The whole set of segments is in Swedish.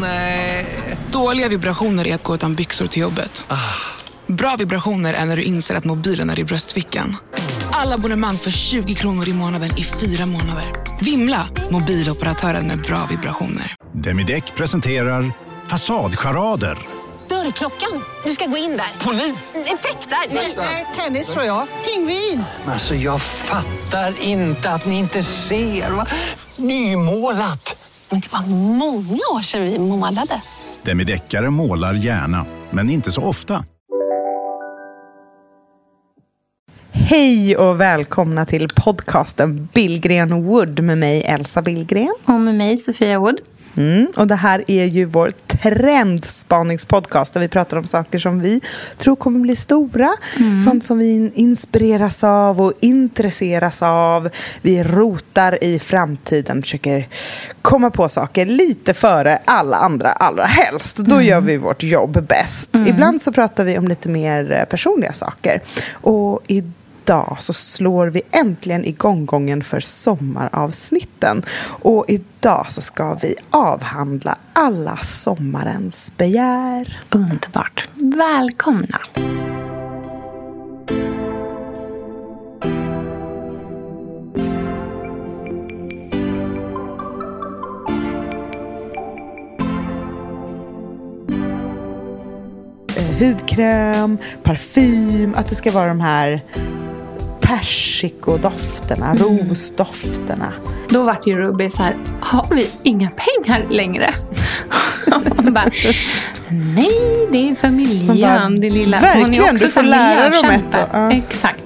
Nej. Dåliga vibrationer är att gå utan byxor till jobbet. Bra vibrationer är när du inser att mobilen är i bröstfickan. Alla abonnemang för 20 kronor i månaden i fyra månader. Vimla! Mobiloperatören med bra vibrationer. Demideck presenterar Fasadcharader. Dörrklockan. Du ska gå in där. Polis? Effektar? Nej, tennis tror jag. Pingvin. Alltså jag fattar inte att ni inte ser. Va? Nymålat. Men det var många år sedan vi målade. Demideckare målar gärna, men inte så ofta. Hej och välkomna till podcasten Billgren Wood med mig Elsa Billgren. Och med mig Sofia Wood. Mm, och det här är ju vår trendspaningspodcast där vi pratar om saker som vi tror kommer bli stora. Mm. Sånt som vi inspireras av och intresseras av. Vi rotar i framtiden, försöker komma på saker lite före alla andra allra helst. Då mm. gör vi vårt jobb bäst. Mm. Ibland så pratar vi om lite mer personliga saker. Och idag idag så slår vi äntligen igång gången för sommaravsnitten. Och idag så ska vi avhandla alla sommarens begär. Underbart. Välkomna! Eh, hudkräm, parfym, att det ska vara de här persikodofterna, mm. rosdofterna. Då vart ju Ruby så här, har vi inga pengar längre? Man bara, nej det är för miljön, det lilla. Verkligen, Hon är också du får lära dem ett. Ja. Exakt.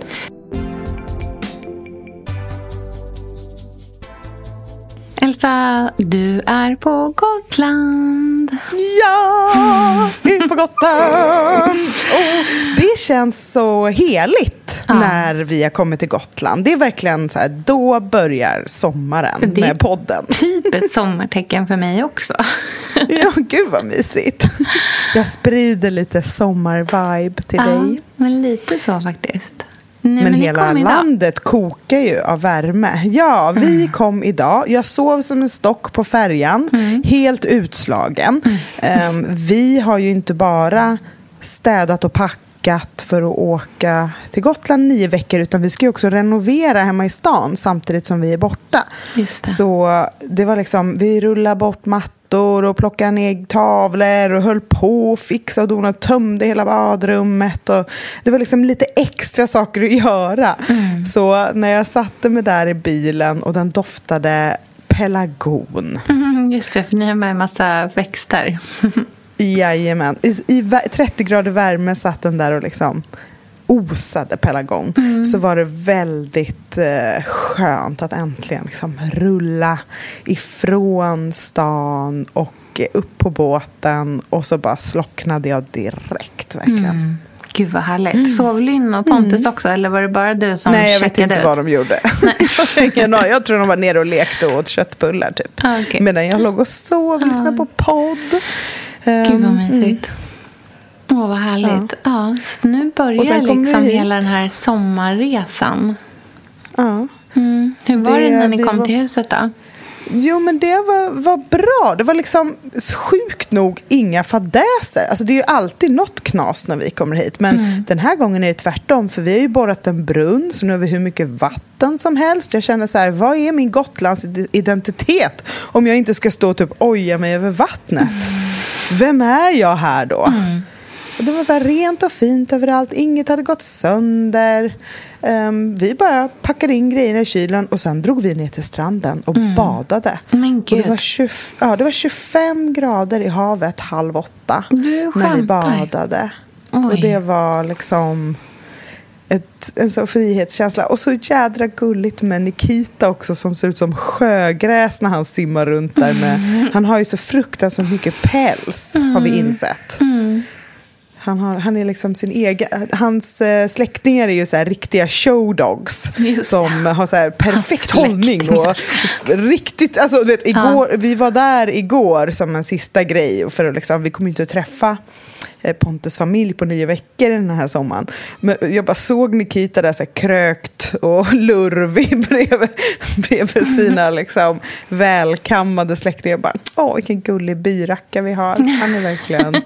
Elsa, du är på Gotland. Ja, jag är på Gotland. Oh, det känns så heligt ja. när vi har kommit till Gotland. Det är verkligen så här, då börjar sommaren med podden. typ ett sommartecken för mig också. ja, gud vad mysigt. Jag sprider lite sommarvibe till ja, dig. Men lite så faktiskt. Nej, men, men hela landet kokar ju av värme. Ja, vi mm. kom idag. Jag sov som en stock på färjan, mm. helt utslagen. Mm. Um, vi har ju inte bara städat och packat för att åka till Gotland nio veckor utan vi ska ju också renovera hemma i stan samtidigt som vi är borta. Det. Så det var liksom, vi rullar bort mattan mattor och plockade ner tavlor och höll på och fixade och donade, tömde hela badrummet. Och det var liksom lite extra saker att göra. Mm. Så när jag satte mig där i bilen och den doftade pelargon. Mm, just det, för ni har med en massa växter. Jajamän. I, I 30 grader värme satt den där och liksom osade pelargon mm. så var det väldigt eh, skönt att äntligen liksom rulla ifrån stan och upp på båten och så bara slocknade jag direkt verkligen. Mm. Gud vad härligt. Mm. Sov Lynn och Pontus mm. också eller var det bara du som Nej, jag vet inte ut? vad de gjorde. jag tror de var nere och lekte och åt köttbullar typ. Ah, okay. Medan jag låg och sov och lyssnade på podd. Gud vad ehm, mysigt. Mm. Åh, oh, vad härligt. Ja. ja. nu börjar liksom hela den här sommarresan. Ja. Mm. Hur var det, det när ni kom var... till huset då? Jo, men det var, var bra. Det var liksom sjukt nog inga fadäser. Alltså, det är ju alltid något knas när vi kommer hit. Men mm. den här gången är det tvärtom. För vi har ju borrat en brunn, så nu har vi hur mycket vatten som helst. Jag känner så här, vad är min Gotlands identitet om jag inte ska stå och typ oja mig över vattnet? Mm. Vem är jag här då? Mm. Och det var så rent och fint överallt. Inget hade gått sönder. Um, vi bara packade in grejerna i kylen och sen drog vi ner till stranden och mm. badade. Men Gud. Och det, var 20, ja, det var 25 grader i havet halv åtta när vi badade. Oj. Och det var liksom ett, en sån frihetskänsla. Och så jädra gulligt med Nikita också som ser ut som sjögräs när han simmar runt där. Med, mm. Han har ju så fruktansvärt mycket päls, mm. har vi insett. Mm. Han, har, han är liksom sin egen... Hans eh, släktingar är ju så här riktiga showdogs som har så här perfekt Hans hållning. Och riktigt, alltså, du vet, igår, Vi var där igår som en sista grej. För att liksom, vi kommer inte att träffa eh, Pontus familj på nio veckor den här sommaren. Men jag bara såg Nikita där så här krökt och lurvig bredvid, bredvid sina liksom, välkammade släktingar. Jag bara, Åh, vilken gullig byracka vi har. Han är verkligen...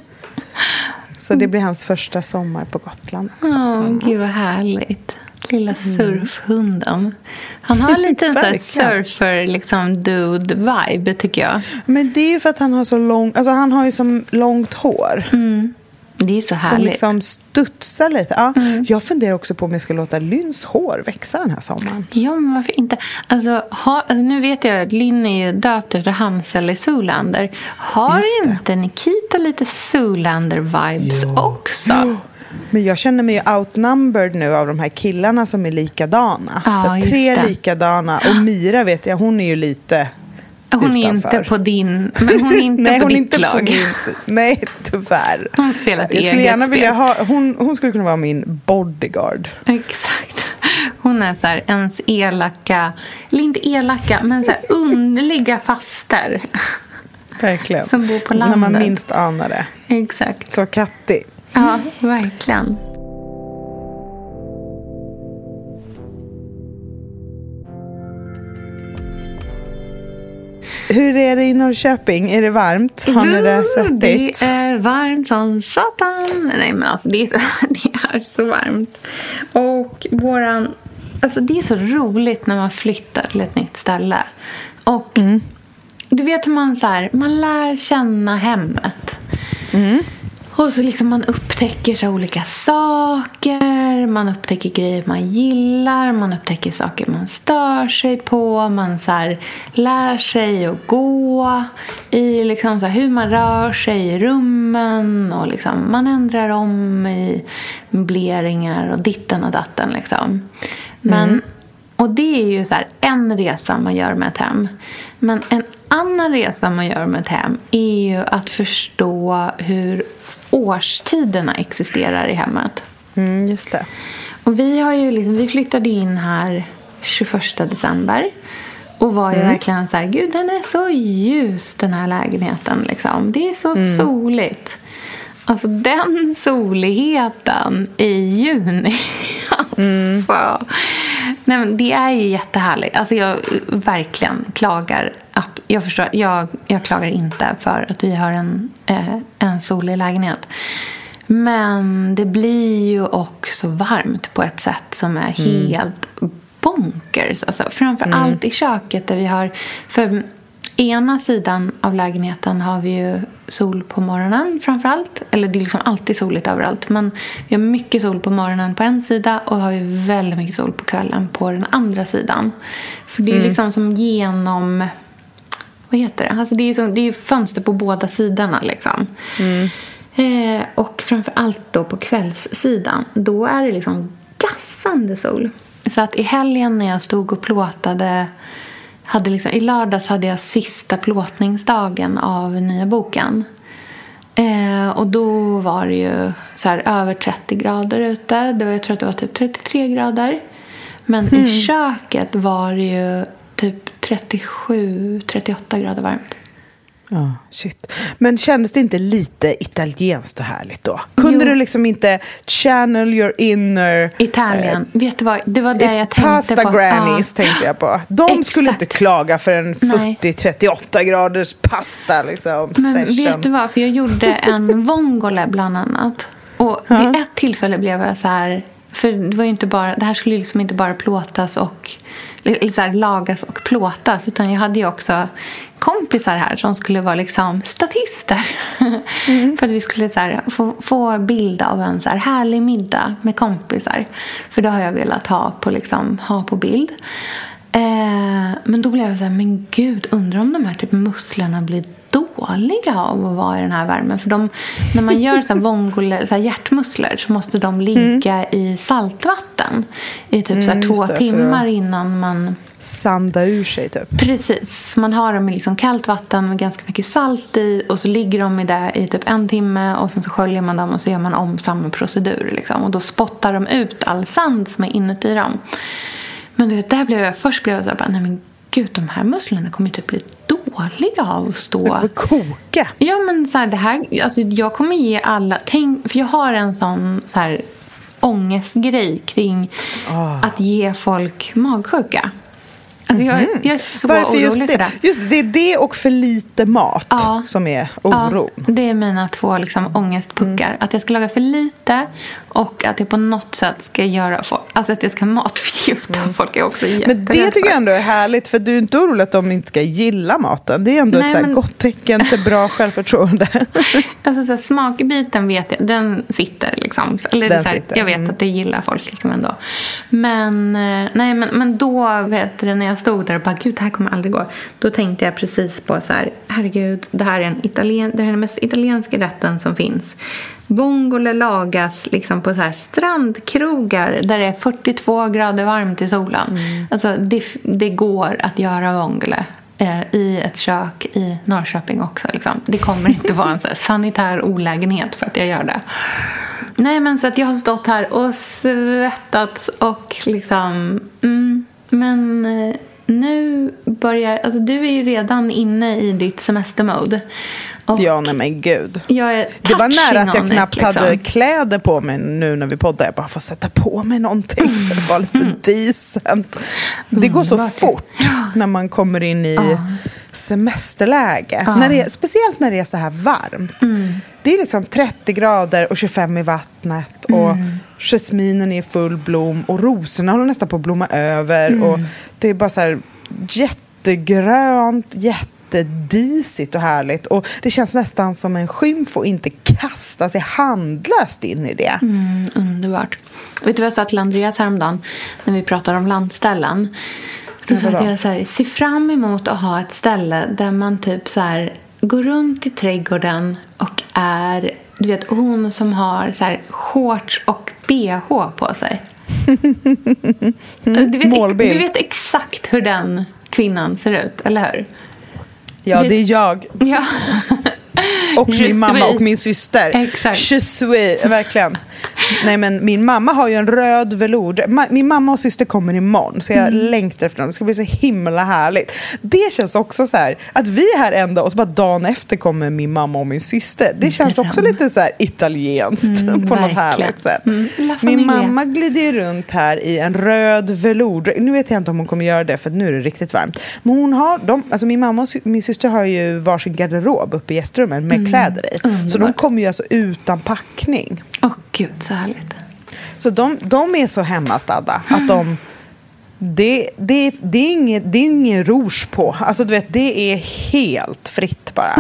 Så det blir hans första sommar på Gotland också. Åh, gud vad härligt. Lilla surfhunden. Han har lite en surfer liksom, dude-vibe, tycker jag. Men det är ju för att han har så lång, alltså han har ju så långt hår. Det är så Som härligt. liksom studsar lite. Ja, Jag funderar också på om jag ska låta Lynns hår växa den här sommaren. Ja, men varför inte? Alltså, ha, alltså, nu vet jag att Lynn är ju döpt efter Hansel i Zoolander. Har inte Nikita lite Zoolander-vibes också? Men jag känner mig ju outnumbered nu av de här killarna som är likadana. Ja, så tre likadana. Och Mira vet jag, hon är ju lite Hon är utanför. inte på din... Men hon är inte Nej, på hon är ditt inte lag. på min. Nej, tyvärr. Hon spelar ett jag skulle gärna spel. vilja ha, hon, hon skulle kunna vara min bodyguard. Exakt. Hon är så här, ens elaka, eller inte elaka, men så här underliga faster. Verkligen. Som bor på När man landet. minst anar det. Exakt. Så kattig. Ja, verkligen. Hur är det i Norrköping? Är det varmt? Har ni det svettigt? Det är varmt som satan. Nej, men alltså det är så, det är så varmt. Och våran... Alltså det är så roligt när man flyttar till ett nytt ställe. Och du vet hur man så här, man lär känna hemmet. Och så liksom man upptäcker så olika saker, man upptäcker grejer man gillar, man upptäcker saker man stör sig på, man så lär sig att gå i liksom så hur man rör sig i rummen och liksom man ändrar om i möbleringar och ditten och datten liksom. Men, Och det är ju så en resa man gör med ett hem. Men en annan resa man gör med ett hem är ju att förstå hur årstiderna existerar i hemmet. Mm, just det. Och vi, har ju liksom, vi flyttade in här 21 december. Och var ju verkligen så här, gud den är så ljus den här lägenheten. Liksom. Det är så soligt. Alltså den soligheten i juni. Alltså. Nej, men det är ju jättehärligt. Alltså jag verkligen klagar. Jag, förstår, jag, jag klagar inte för att vi har en, eh, en solig lägenhet. Men det blir ju också varmt på ett sätt som är helt bonkers. Alltså, framför allt i köket där vi har... För ena sidan av lägenheten har vi ju sol på morgonen framför allt. Eller det är liksom alltid soligt överallt. Men vi har mycket sol på morgonen på en sida och har ju väldigt mycket sol på kvällen på den andra sidan. För det är liksom som genom... Vad heter det? Alltså det är ju som, det är ju fönster på båda sidorna liksom. Eh, och framför allt då på kvällssidan. Då är det liksom gassande sol. Så att i helgen när jag stod och plåtade hade liksom, I lördags hade jag sista plåtningsdagen av nya boken. Eh, och då var det ju så här över 30 grader ute. Det var, jag tror att det var typ 33 grader. Men i köket var det ju typ 37-38 grader varmt. Ja, shit. Men kändes det inte lite italienskt och härligt då? Kunde Jo. du liksom inte channel your inner... Italien. Vet du vad? Det var det jag tänkte Pasta på. grannies tänkte jag på. De skulle Exakt. inte klaga för en Nej. 40-38 graders pasta liksom. Men session. vet du vad? För jag gjorde en vongole bland annat. Och vid ett tillfälle blev jag så här... För det var ju inte bara... Det här skulle ju liksom inte bara plåtas och... Så här, lagas och plåtas. Utan jag hade ju också kompisar här som skulle vara liksom statister. för att vi skulle så här, få, få bild av en så här härlig middag med kompisar. För det har jag velat ha på, liksom, ha på bild. Eh, men då blev jag så här, men gud, undrar om de här typ musslorna blir dåliga av att vara i den här värmen. För de, när man gör så här vongole, så här hjärtmusslor så måste de ligga i saltvatten i typ så här Mm, två det, timmar innan man sanda ur sig typ. Precis. Man har dem i liksom kallt vatten med ganska mycket salt i och så ligger de i det i typ en timme och sen så sköljer man dem och så gör man om samma procedur. Liksom. Och då spottar de ut all sand som är inuti dem. Men du vet, där blev jag, först blev jag så här, nej men gud, de här musslorna kommer ju typ bli dåliga av att stå. Det koka. Ja, men så här, det här, alltså, jag kommer ge alla... Tänk, för jag har en sån så här, ångestgrej kring Ah. att ge folk magsjuka. Alltså, jag, jag är så. Varför orolig just för det? det. Just det, det är det och för lite mat Ja. som är oron. Ja, det är mina två liksom, ångestpuckar. Mm. Att jag ska laga för lite och att jag på något sätt ska göra folk, alltså att jag ska matförgifta folk är också Mm. Men det tycker jag ändå är härligt för du är inte orolig att de inte ska gilla maten. Det är ändå Nej, ett så men- gott tecken till bra självförtroende. Alltså, så här, smakbiten vet jag, den sitter liksom. Eller Den så här, sitter, Jag vet mm. att det gillar folk liksom ändå. Men, eh, nej, men, men då, vet du, när jag stod där och bara, gud, det här kommer aldrig gå. Då tänkte jag precis på så här, herregud, det här är, en italien, det här är den mest italienska rätten som finns. Vongole lagas liksom på så här strandkrogar där det är 42 grader varmt i solen. Mm. Alltså, det, det går att göra vongole eh, i ett kök i Norrköping också. Liksom. Det kommer inte vara en så sanitär olägenhet för att jag gör det. Nej, men så att jag har stått här och svettats och liksom... Mm, men eh, nu börjar... Alltså du är ju redan inne i ditt semestermode. Och ja, nej men gud. jag är Det var nära att jag knappt it, liksom. hade kläder på mig nu när vi poddade. Jag bara får sätta på mig någonting för att vara lite decent. Det går så Underbart. fort när man kommer in i Ja. semesterläge. När det, speciellt när det är så här varmt. Det är liksom 30 grader och 25 i vattnet. Och jasminen är i full blom och rosorna håller nästan på att blomma över. Och det är bara så här jättegrönt, jättedisigt och härligt. Och det känns nästan som en skymf att inte kasta sig handlöst in i det. Mm, underbart. Vet du vad jag sa till Andreas häromdagen när vi pratade om landställen? Då sa jag så här, se fram emot att ha ett ställe där man typ så här går runt i trädgården är, du vet hon som har så här shorts och bh på sig. du, vet, målbild. du vet exakt hur den kvinnan ser ut, eller hur? Ja, Det- är jag. Ja. Och min mamma och min syster. Exakt. Je suis, verkligen. Nej men min mamma har ju en röd velour. Min mamma och syster kommer imorgon så jag Mm. längtar efter dem. Det ska bli så himla härligt. Det känns också så här att vi är här en dag och så bara dagen efter kommer min mamma och min syster. Det känns också lite så här italienskt Mm, på något verkligen. härligt sätt. Mm, Min mamma glider ju runt här i en röd velour. Nu vet jag inte om hon kommer göra det för nu är det riktigt varmt. Men hon har, de, alltså min mamma och min syster har ju varsin garderob uppe i gästrummet med kläder i. Så de kommer ju alltså utan packning. Åh gud, så härligt. Så de, de är så hemmastadda att de... Det, det, det, är inget, det är ingen rouge på. Alltså du vet, det är helt fritt bara.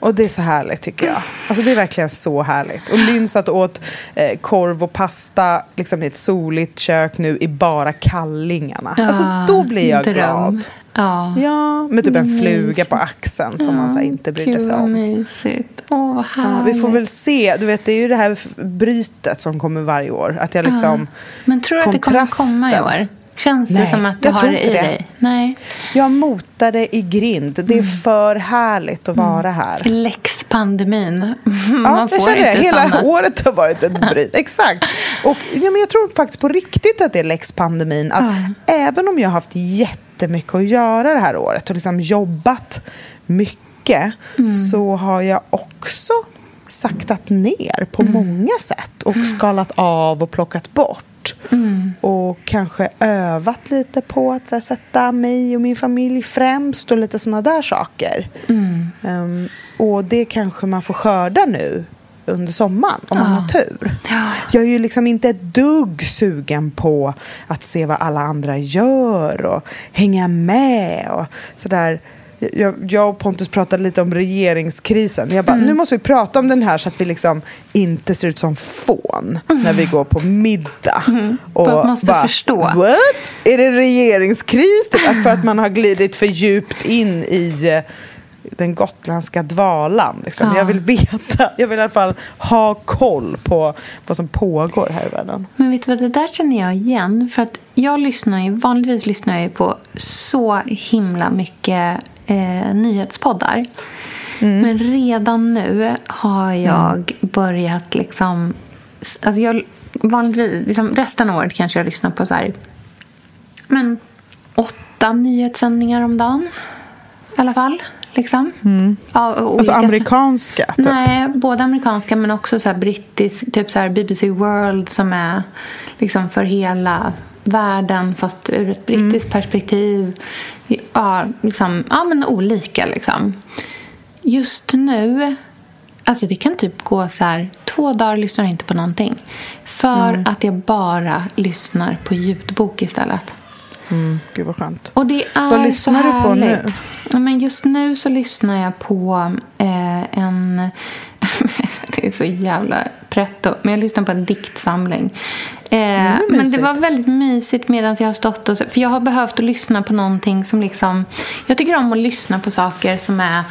Och det är så härligt tycker jag. Alltså det är verkligen så härligt. Och Lynn satt och åt eh, korv och pasta liksom i ett soligt kök nu i bara kallingarna. alltså då blir jag dröm. glad. Ja. Ja, med typ en Mysigt. fluga på axeln som man så inte brydde sig Gud, om. mysigt. Åh, vad Ja, härligt. vi får väl se. Du vet, det är ju det här brytet som kommer varje år. Att jag liksom... Men tror du att det kommer komma i år? Känns det Nej, som att du har det i det. dig? Nej. Jag motar det i grind. Det är Mm. för härligt att vara här. Lex pandemin. Ja, Man jag känner det. Hela stanna. året har varit ett bryt. Exakt. Och ja, men jag tror faktiskt på riktigt att det är lex pandemin. Att Även om jag har haft jättemycket att göra det här året och liksom jobbat mycket Mm. så har jag också saktat ner på Mm. många sätt och skalat av och plockat bort. Mm. Och kanske övat lite på att här, sätta mig och min familj främst och lite såna där saker. Mm. Ehm, och det kanske man får skörda nu under sommaren om man Ja. har tur. Ja. Jag är ju liksom inte ett dugg sugen på att se vad alla andra gör och hänga med och sådär. Jag, jag och Pontus pratade lite om regeringskrisen. Jag bara, Mm. nu måste vi prata om den här så att vi liksom inte ser ut som fån när vi går på middag. Och Folk måste förstå. What? Är det regeringskris? Typ? Att för att man har glidit för djupt in i, den gotländska dvalan. Liksom. Ja. Jag vill veta, jag vill i alla fall ha koll på vad som pågår här i världen. Men vet du vad, det där känner jag igen. För att jag lyssnar ju, vanligtvis lyssnar jag på så himla mycket eh, nyhetspoddar. Men redan nu har jag börjat liksom... Alltså jag, vanligtvis, liksom resten av året kanske jag lyssnar på så här... Men åtta nyhetssändningar om dagen. I alla fall. Liksom. Av Alltså olika- amerikanska. Typ. Nej, både amerikanska men också så brittisk, typ så här BBC World som är liksom för hela världen fast ur ett brittiskt perspektiv. Ja, liksom, ja, men olika liksom. Just nu, alltså det kan typ gå så här, två dagar lyssnar jag inte på någonting. För att jag bara lyssnar på ljudbok istället. Mm, gud vad skönt. Och det är Vad lyssnar så du på nu? Ja, men just nu så lyssnar jag på eh, en... det är så jävla pretto. Men jag lyssnar på en diktsamling. Eh, men det var väldigt mysigt medan jag har stått och... För jag har behövt att lyssna på någonting som liksom... Jag tycker om att lyssna på saker som är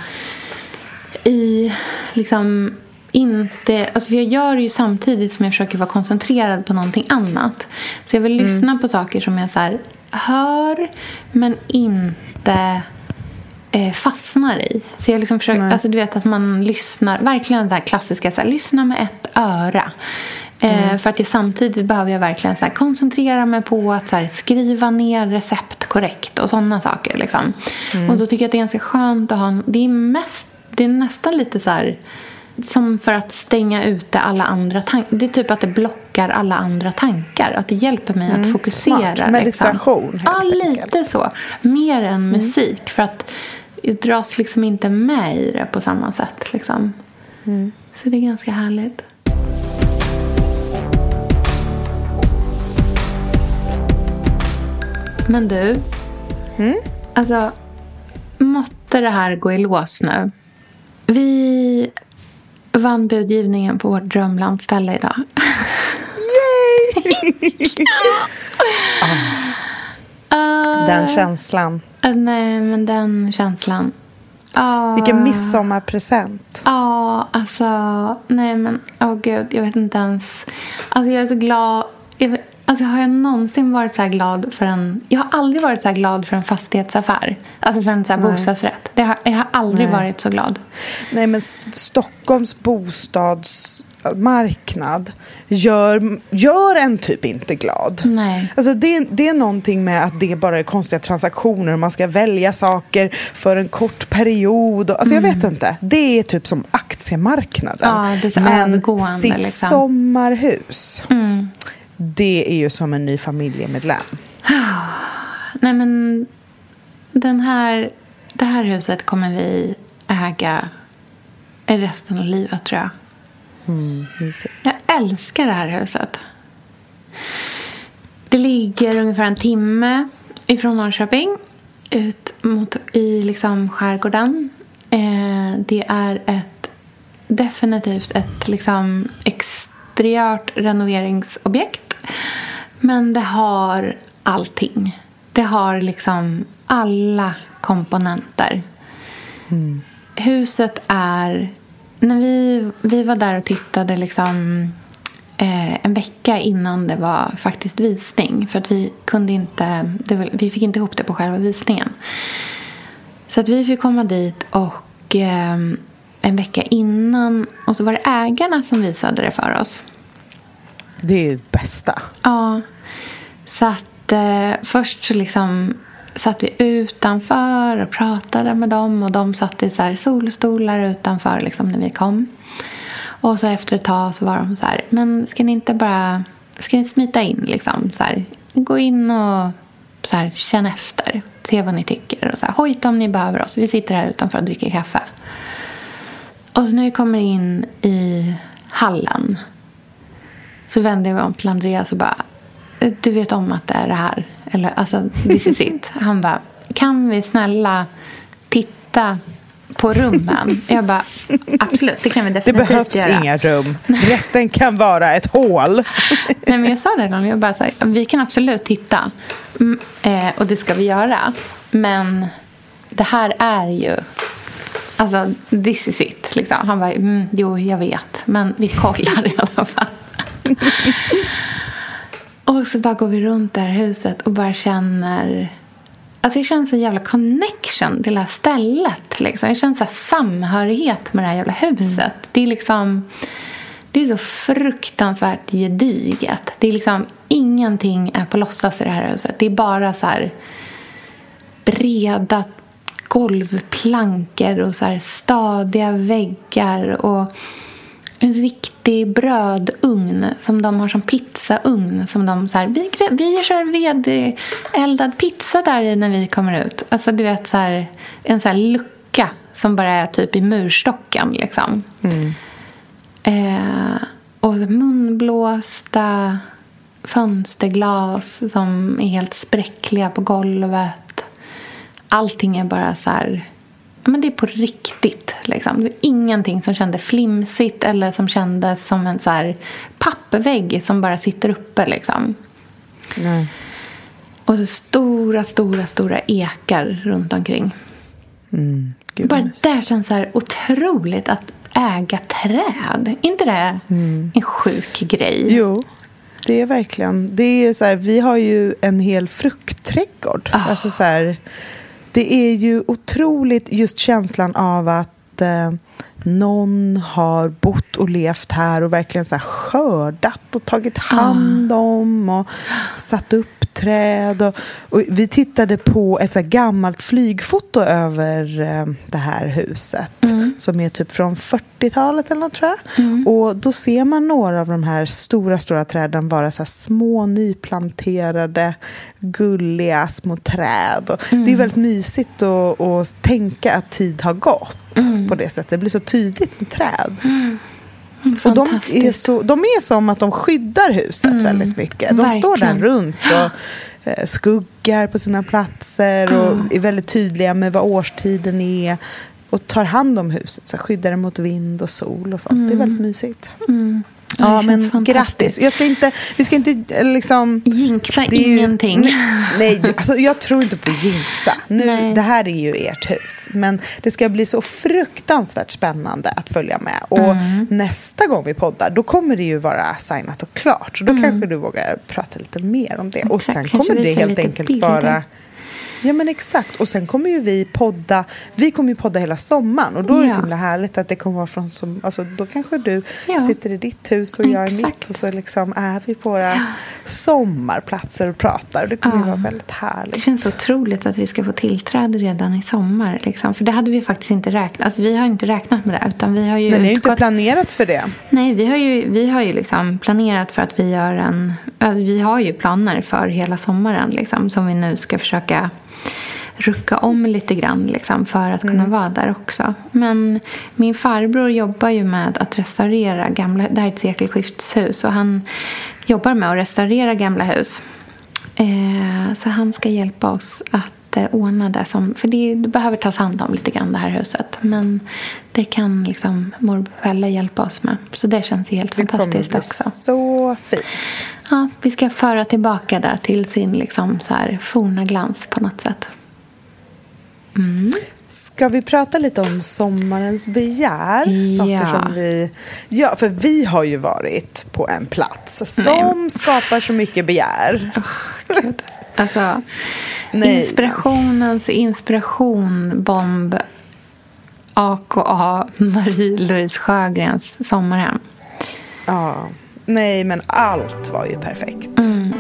i liksom inte... Alltså för jag gör det ju samtidigt som jag försöker vara koncentrerad på någonting annat. Så jag vill Mm. lyssna på saker som jag så här, hör men inte eh, fastnar i. Så jag liksom försöker, alltså du vet att man lyssnar, verkligen det här klassiska, så här, lyssna med ett öra. Eh, För att jag samtidigt behöver jag verkligen så koncentrera mig på att så skriva ner recept korrekt och sådana saker. Liksom. Och då tycker jag att det är ganska skönt att ha det är, mest, det är nästan lite så här som för att stänga ute alla andra tankar. Det är typ att det blockar alla andra tankar. Att det hjälper mig att fokusera. Mm. Smart. Meditation, Liksom. Ja, helt enkelt. lite så. Mer än musik. För att jag dras liksom inte med i det på samma sätt. Liksom. Så det är ganska härligt. Men du. Alltså, måtte det här gå i lås nu. Vi vann budgivningen på vårt drömlandställe idag. Ah, Den känslan. ah, nej, men den känslan. Ah, Vilken midsommarpresent. Ja, alltså... Nej, men... Åh, gud. Jag vet inte ens... Alltså, jag är så glad. Jag, alltså, har jag någonsin varit så här glad för en... Jag har aldrig varit så här glad för en fastighetsaffär. Alltså för en så här bostadsrätt. Det har, jag har aldrig varit så glad. Nej, men Stockholms bostadsmarknad gör, gör en typ inte glad. Nej. Alltså det, det är någonting med att det bara är konstiga transaktioner och man ska välja saker för en kort period. Alltså jag vet inte. Det är typ som aktiemarknaden. Mm. Ja, det är så Men sitt liksom. sommarhus, Mm. det är ju som en ny familjemedlem. Nej, men den här, det här huset kommer vi äga resten av livet, tror jag. Mysigt. Jag älskar det här huset. Det ligger ungefär en timme ifrån Norrköping ut mot i liksom skärgården. Eh, det är ett definitivt ett liksom exteriört renoveringsobjekt. Men det har allting. Det har liksom alla komponenter. Huset är... När vi, vi var där och tittade liksom, eh, en vecka innan det var faktiskt visning. För att vi kunde inte... Var- vi fick inte ihop det på själva visningen. Så att vi fick komma dit och eh, en vecka innan... Och så var det ägarna som visade det för oss. Det är det bästa. Ja. Så att eh, först så liksom satt vi utanför och pratade med dem. Och de satt i så här solstolar utanför liksom när vi kom. Och så efter ett tag så var de så här, men ska ni inte bara, ska ni smita in liksom så här, gå in och så här, känna efter, se vad ni tycker och så här, hojta om ni behöver oss. Vi sitter här utanför och dricker kaffe. Och så när vi kommer in i hallen så vänder jag mig om till Andreas och bara du vet om att det är det här. Eller alltså, this is it. Han bara, kan vi snälla titta på rummen? Jag bara, absolut, det kan vi Det definitivt behövs göra. inga rum. Resten kan vara ett hål. Nej, men jag sa det honom. Jag bara så här, vi kan absolut titta. Mm, eh, och det ska vi göra. Men det här är ju Alltså, this is it. Liksom. Han bara, mm, jo, jag vet. Men vi kollar i alla fall. och så bara går vi runt det här huset och bara känner... Alltså jag känner en jävla connection till det här stället. Liksom. Jag känner så samhörighet med det här jävla huset. Det är liksom... Det är så fruktansvärt gediget. Det är liksom ingenting är på låtsas i det här huset. Det är bara så här breda golvplankor och så här stadiga väggar och riktig brödugn som de har som pizzaugn. Som de så här, vi, vi kör vedeldad pizza där i när vi kommer ut. Alltså du vet så här, en så här lucka som bara är typ i murstocken liksom. Mm. Eh, och munblåsta fönsterglas som är helt spräckliga på golvet. Allting är bara så här... Men det är på riktigt. Liksom. Det var ingenting som kändes flimsigt eller som kändes som en så här pappvägg som bara sitter uppe. Liksom. Nej. Och så stora, stora, stora ekar runt omkring. Mm, bara där känns det här otroligt att äga träd. inte det mm. en sjuk grej? Jo, det är verkligen. Det är så här, vi har ju en hel fruktträdgård. Oh. Alltså så här, det är ju otroligt just känslan av att eh, någon har bott och levt här och verkligen så skördat och tagit hand om och satt upp träd. Och, och vi tittade på ett så gammalt flygfoto över eh, det här huset mm. som är typ från 40-talet eller något, tror jag. Mm. Och då ser man några av de här stora, stora träden vara så små nyplanterade, gulliga små träd. Och mm. Det är väldigt mysigt att, att tänka att tid har gått mm. på det sättet. Det blir så tydligt med träd. Mm. Och de är, så, de är som att de skyddar huset mm, väldigt mycket. De verkligen. står där runt och eh, skuggar på sina platser och mm. är väldigt tydliga med vad årstiden är och tar hand om huset, så skyddar det mot vind och sol och sånt. Mm. Det är mm. väldigt mysigt. Mm. Ja, men grattis. Jag ska inte, vi ska inte liksom... Jinxa ingenting. Ju, nej, alltså, jag tror inte på jinxa. Nu, det här är ju ert hus. Men det ska bli så fruktansvärt spännande att följa med. Och mm. nästa gång vi poddar, då kommer det ju vara signat och klart. Så då mm. kanske du vågar prata lite mer om det. Och sen kommer det helt enkelt bilder. vara Ja men exakt. Och sen kommer ju vi podda. Vi kommer ju podda hela sommaren. Och då är det ja. så himla härligt att det kommer vara från som, alltså då kanske du ja. sitter i ditt hus och jag i mitt. Och så liksom är vi på våra ja. sommarplatser och pratar. Det kommer ja. ju vara väldigt härligt. Det känns otroligt att vi ska få tillträde redan i sommar. Liksom. För det hade vi faktiskt inte räknat. Alltså, vi har inte räknat med det. Utan vi har ju Men ni har ju inte planerat för det. Nej, vi har ju, vi har ju liksom planerat för att vi gör en... Alltså, vi har ju planer för hela sommaren liksom, som vi nu ska försöka rucka om lite grann liksom, för att kunna mm. vara där också. Men min farbror jobbar ju med att restaurera gamla... Det här är ett sekelskifteshus och han jobbar med att restaurera gamla hus. Eh, så han ska hjälpa oss att eh, ordna det. Som, för det, det, behöver tas hand om lite grann det här huset. Men det kan liksom morbror Pelle hjälpa oss med. Så det känns helt det fantastiskt också. Det så fint. Ja, vi ska föra tillbaka det till sin liksom så här forna glans på något sätt. Mm. Ska vi prata lite om sommarens begär? Ja. Saker som vi, ja, för vi har ju varit på en plats som Nej. skapar så mycket begär. Oh, Gud. Alltså, Nej. inspirationens inspiration, bomb, AKA Marie-Louise Sjögrens sommarhem. Ja. Nej, men allt var ju perfekt. Mm.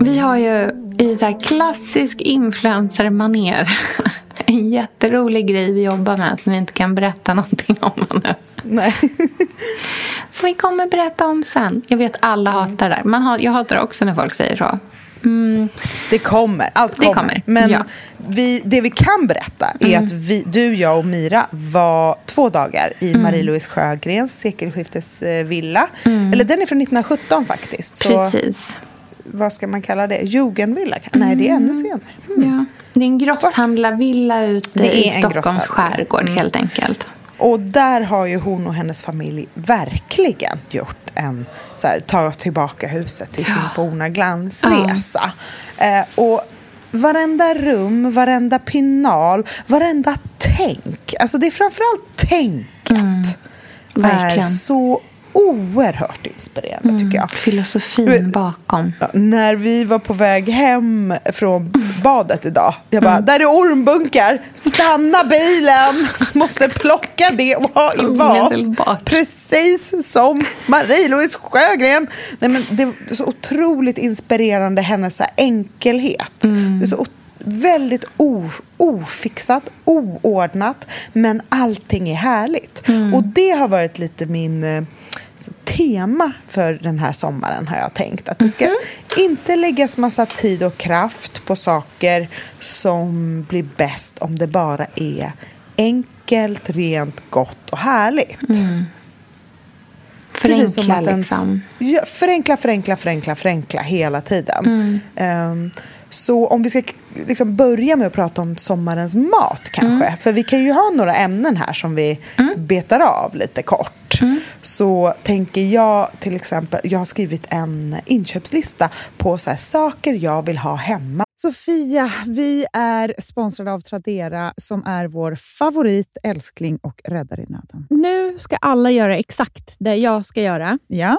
Vi har ju i så klassisk influencer-manér en jätterolig grej vi jobbar med som vi inte kan berätta någonting om nu. Nej. Som vi kommer berätta om sen. Jag vet alla mm. hatar det Man hat, Jag hatar också när folk säger så. Mm. Det kommer, allt kommer. Det kommer. Men ja. vi, det vi kan berätta är mm. att vi, du, jag och Mira var två dagar i mm. Marie-Louise Sjögrens sekelskiftesvilla. Mm. Eller den är från 1917 faktiskt. Så Precis vad ska man kalla det? Jugendvilla? Nej, det är ännu mm. senare. Mm. Ja. Det är en grosshandlarvilla ute i Stockholms skärgård mm. helt enkelt. Och där har ju hon och hennes familj verkligen gjort en så här, ta tillbaka huset till sin ja. forna glansresa. Ja. Eh, och varenda rum, varenda pinal, varenda tänk. Alltså det är framförallt tänket. Mm, verkligen. är så oerhört inspirerande tycker jag. Filosofin bakom. När vi var på väg hem från badet idag. Jag bara, där är ormbunkar. Stanna bilen. Måste plocka det och ha i vas. Precis som Marie-Louise Sjögren. Nej, men det är så otroligt inspirerande, hennes enkelhet. Det är så väldigt o, ofixat, oordnat, men allting är härligt. Och det har varit lite min eh, tema för den här sommaren har jag tänkt. Att det ska inte läggas massa tid och kraft på saker som blir bäst om det bara är enkelt, rent, gott och härligt. Precis som Förenkla att en- liksom. Ja, förenkla, förenkla, förenkla, förenkla hela tiden. Mm. Ehm, så om vi ska liksom börja med att prata om sommarens mat kanske. Mm. För vi kan ju ha några ämnen här som vi betar av lite kort. Mm. Så tänker jag till exempel, jag har skrivit en inköpslista på så här, saker jag vill ha hemma. Sofia, vi är sponsrade av Tradera som är vår favorit, älskling och räddare i nöden. Nu ska alla göra exakt det jag ska göra. Ja,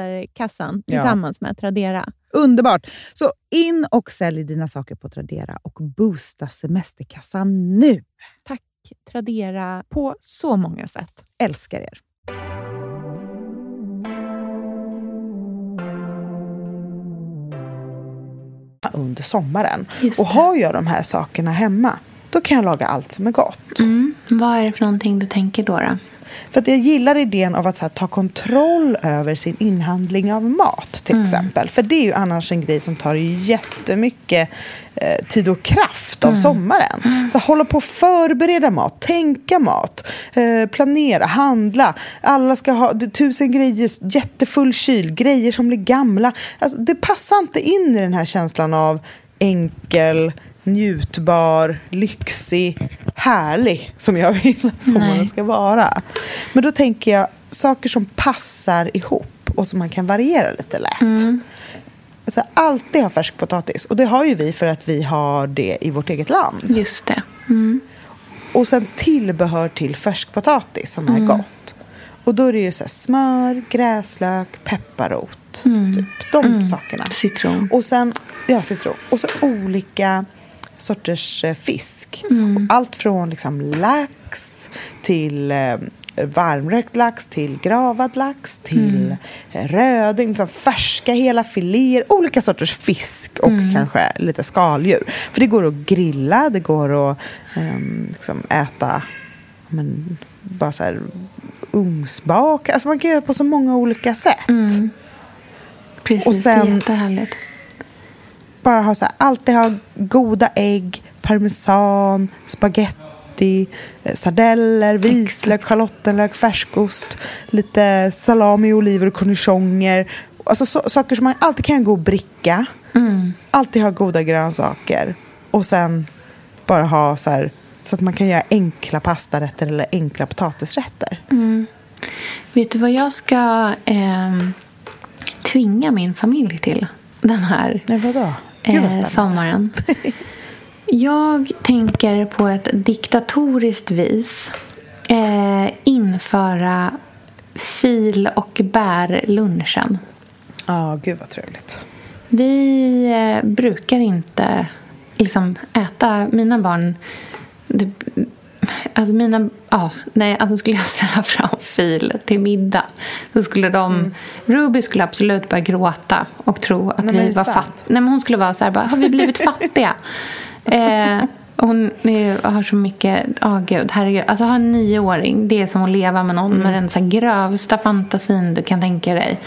semesterkassan Ja. tillsammans med Tradera. Underbart! Så in och sälj dina saker på Tradera och boosta semesterkassan nu. Tack Tradera på så många sätt. Älskar er! under sommaren. Och har jag de här sakerna hemma, då kan jag laga allt som är gott. Mm. Vad är det för någonting du tänker då? då? För att jag gillar idén av att här, ta kontroll över sin inhandling av mat till exempel. För det är ju annars en grej som tar jättemycket eh, tid och kraft av sommaren. Så hålla på att förbereda mat, tänka mat, eh, planera, handla. Alla ska ha tusen grejer, jättefull kyl, grejer som blir gamla. Alltså, det passar inte in i den här känslan av enkel njutbar, lyxig, härlig som jag vill att sommaren ska vara. Men då tänker jag saker som passar ihop och som man kan variera lite lätt. Alltså, alltid ha färskpotatis. Och det har ju vi för att vi har det i vårt eget land. Just det. Mm. Och sen tillbehör till färskpotatis som är gott. Och då är det ju så smör, gräslök, pepparrot. Typ de sakerna. Citron. Och sen, ja citron. Och så olika sorters eh, fisk. Och allt från liksom lax till eh, varmrökt lax till gravad lax till eh, röding. Liksom färska hela filéer. Olika sorters fisk och kanske lite skaldjur. För det går att grilla, det går att ehm, liksom äta men, bara så här ugnsbaka. Alltså man kan göra på så många olika sätt. Precis, Och sen- det är jättehärligt. Bara ha så här, alltid ha goda ägg, parmesan, spaghetti, eh, sardeller, vitlök, schalottenlök, färskost, lite salami, oliver och cornichoner. Alltså så, saker som man alltid kan gå och bricka. Alltid ha goda grönsaker. Och sen bara ha så här, så att man kan göra enkla pastarätter eller enkla potatisrätter. Vet du vad jag ska ehm, tvinga min familj till den här Nej, vadå? Gud, vad eh, sommaren. Jag tänker på ett diktatoriskt vis eh, införa fil och bär-lunchen. Ja, gud vad trevligt. Vi eh, brukar inte liksom, äta... Mina barn... Det, alltså mina... Ja, nej, alltså skulle jag ställa fram fil till middag då skulle de... Ruby skulle absolut börja gråta och tro att Mm. Men vi var fattiga. Nej, men hon skulle vara så här, bara, har vi blivit fattiga? eh, hon är, har så mycket... Åh, gud, herregud. Alltså, ha en nioåring, det är som att leva med någon Mm. med den så grövsta fantasin du kan tänka dig.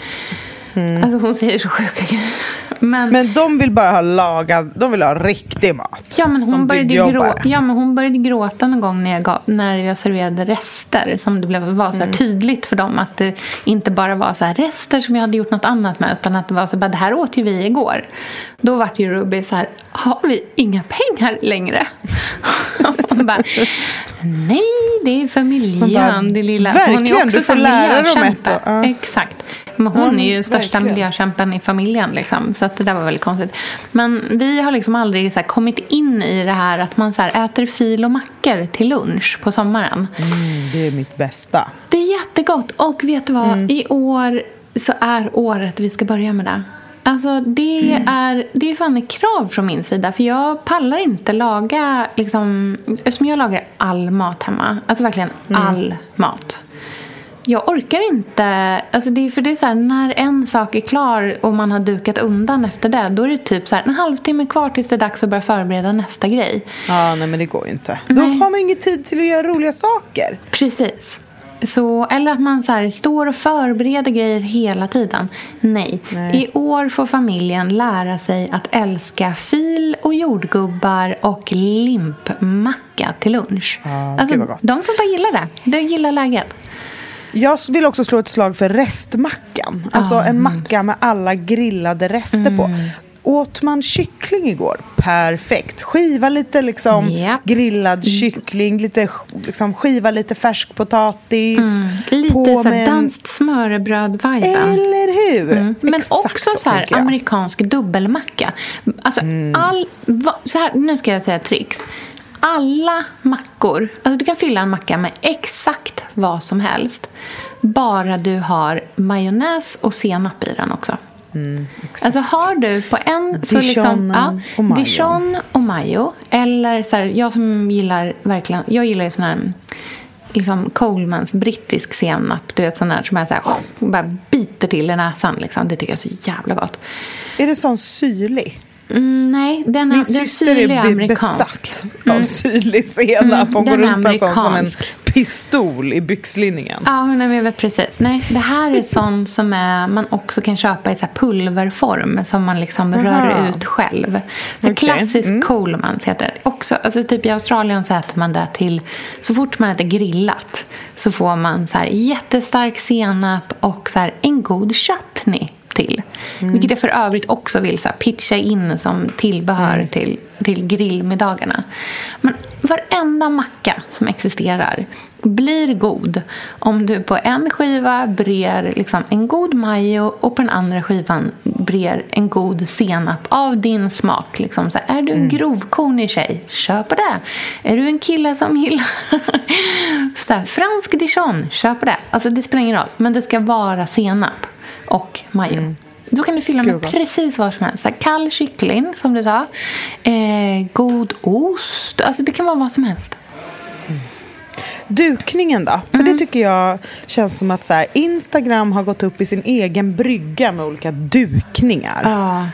Alltså, hon säger så sjuka grejer. Men, Men de vill bara ha lagad, de vill ha riktig mat. ja, men hon började grå, ja, men hon började gråta någon gång när jag, gav, när jag serverade rester. Som det blev, var så här tydligt för dem att det inte bara var så här rester som jag hade gjort något annat med. Utan att det var så bara, det här åt ju vi igår. Då vart ju Ruby så här, har vi inga pengar längre? hon bara, nej det är för miljön bara, det lilla. För hon är verkligen, också du här får lära dem ett och- ja. Exakt. Men hon är ju största verkligen. miljökämpen i familjen. Liksom. Så att det där var väldigt konstigt. Men vi har liksom aldrig så här, kommit in i det här att man så här, äter fil och mackor till lunch på sommaren. Mm, det är mitt bästa. Det är jättegott. Och vet du vad? Mm. I år så är året vi ska börja med det. Alltså det, Mm. är, det är fan ett krav från min sida. För jag pallar inte laga, liksom, eftersom jag lagar all mat hemma. Alltså verkligen Mm. all mat. Jag orkar inte, alltså det är för det är så här, när en sak är klar och man har dukat undan efter det. Då är det typ så här, en halvtimme kvar tills det är dags att börja förbereda nästa grej. Ja, nej men det går ju inte. Då Nej. har man ingen tid till att göra roliga saker. Precis. Så, eller att man så här, står och förbereder grejer hela tiden. Nej. Nej. I år får familjen lära sig att älska fil och jordgubbar och limpmacka till lunch. Ja, alltså, de får bara gilla det. De gillar läget. Jag vill också slå ett slag för restmackan. Alltså Ah, en macka med alla grillade rester på. Mm. Åt man kyckling igår? Perfekt. Skiva lite liksom Japp. grillad kyckling, lite, liksom, skiva lite färskpotatis. Mm. Lite på så här, med danskt smörrebröd-viben. Eller hur? Mm. Men Exakt också så, här tänker jag. amerikansk dubbelmacka. Alltså all, va, så här, nu ska jag säga tricks. Alla mackor, alltså du kan fylla en macka med exakt vad som helst. Bara du har majonnäs och senap i den också. exakt. Alltså har du på en... Så liksom, Dijon och majo. Dijon och majo. Eller så här, jag som gillar verkligen... Jag gillar ju sån här liksom Colemans brittisk senap. Du vet sån här som är så här, bara biter till i näsan. Liksom. Det tycker jag är så jävla gott. Är det sån syrlig? Mm, nej, den är, Min den syster är amerikansk. besatt av syrlig senap. Mm, går runt med sån som en amerikansk. pistol i byxlinningen. Ja, men vet precis. Nej, det här är sånt som är, man också kan köpa i så pulverform som man liksom rör ut själv. Det är Okej. klassisk Colemans heter det. Också, alltså typ I Australien så äter man det till... Så fort man äter grillat så får man så här jättestark senap och så en god chutney till. Vilket jag för övrigt också vill så här, pitcha in som tillbehör till, till grillmiddagarna. Men varenda macka som existerar blir god om du på en skiva brer liksom en god majo och på den andra skivan brer en god senap av din smak. Liksom så här, är du en grovkornig tjej, kör på det. Är du en kille som gillar så här, fransk dijon, kör på det. Alltså det spelar ingen roll, men det ska vara senap och majo. Då kan du fylla med vad precis vad som helst. Kall kyckling, som du sa. Eh, god ost. Alltså det kan vara vad som helst. Dukningen då? För det tycker jag känns som att så här, Instagram har gått upp i sin egen brygga med olika dukningar. Ja.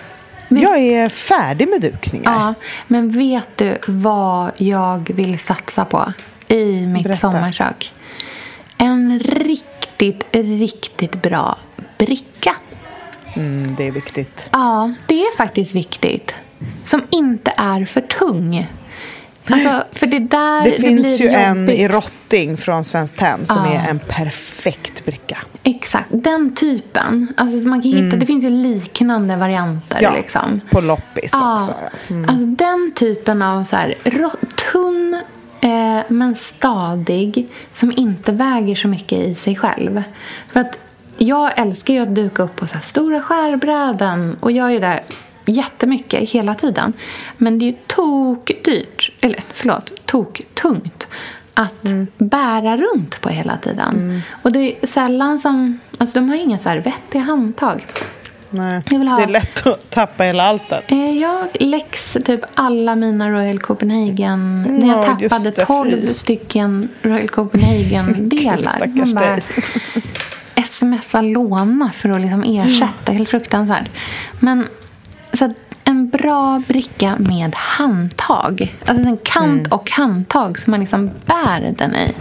Men, Jag är färdig med dukningar. ja, men vet du vad jag vill satsa på i mitt Berätta. sommarkök? En riktigt, riktigt bra bricka. Mm, det är viktigt. Ja, det är faktiskt viktigt. Som inte är för tung. Alltså, för det där Det finns blir ju en jobbigt. i Rotting från Svenskt Tenn som Ja. är en perfekt bricka. Exakt, den typen. Alltså man kan hitta, Det finns ju liknande varianter. Ja, liksom. på loppis också. Ja, alltså den typen av så här, tunn eh, men stadig som inte väger så mycket i sig själv. För att jag älskar ju att duka upp på så stora skärbräden och jag är där jättemycket hela tiden. Men det är ju tokdyrt, eller förlåt, toktungt att Mm. bära runt på hela tiden. Och det är sällan som... Alltså de har inga så här vettiga handtag. Nej. Ha- Det är lätt att tappa hela alltet. Eh, Jag läx typ alla mina Royal Copenhagen... när jag tappade det, 12 fy. stycken Royal Copenhagen-delar. Smsa låna för att liksom ersätta. Helt fruktansvärt. Men så att en bra bricka med handtag. Alltså en kant Mm. och handtag som man liksom bär den i.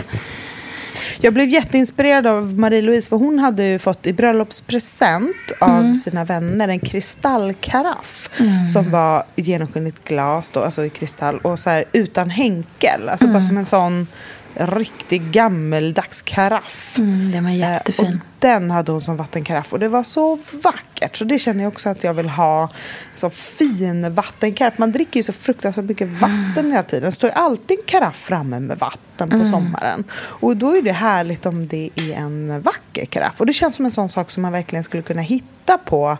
Jag blev jätteinspirerad av Marie-Louise för hon hade ju fått i bröllopspresent av sina vänner en kristallkaraff som var genomskinligt glas då, alltså i kristall och så här utan hänkel. Alltså bara som en sån riktig gammeldags karaff. Mm, den var Eh, jättefin. Och den hade hon som vattenkaraff och det var så vackert. Så det känner jag också att jag vill ha. Så fin vattenkaraff. Man dricker ju så fruktansvärt mycket vatten hela tiden. Det står ju alltid en karaff framme med vatten på sommaren. Och då är det härligt om det är en vacker karaff. Och det känns som en sån sak som man verkligen skulle kunna hitta på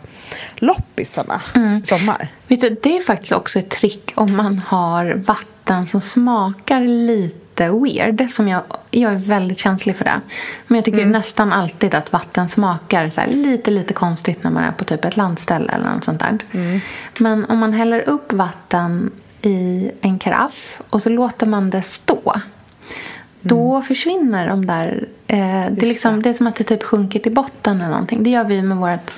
loppisarna i sommar. Vet du, det är faktiskt också ett trick om man har vatten som smakar lite weird. Som jag, jag är väldigt känslig för det. Men jag tycker nästan alltid att vatten smakar så lite, lite konstigt när man är på typ ett landställe eller något sånt där. Men om man häller upp vatten i en karaff och så låter man det stå. Då försvinner de där... Eh, det, är liksom, det är som att det typ sjunker till botten eller någonting. Det gör vi med vårt,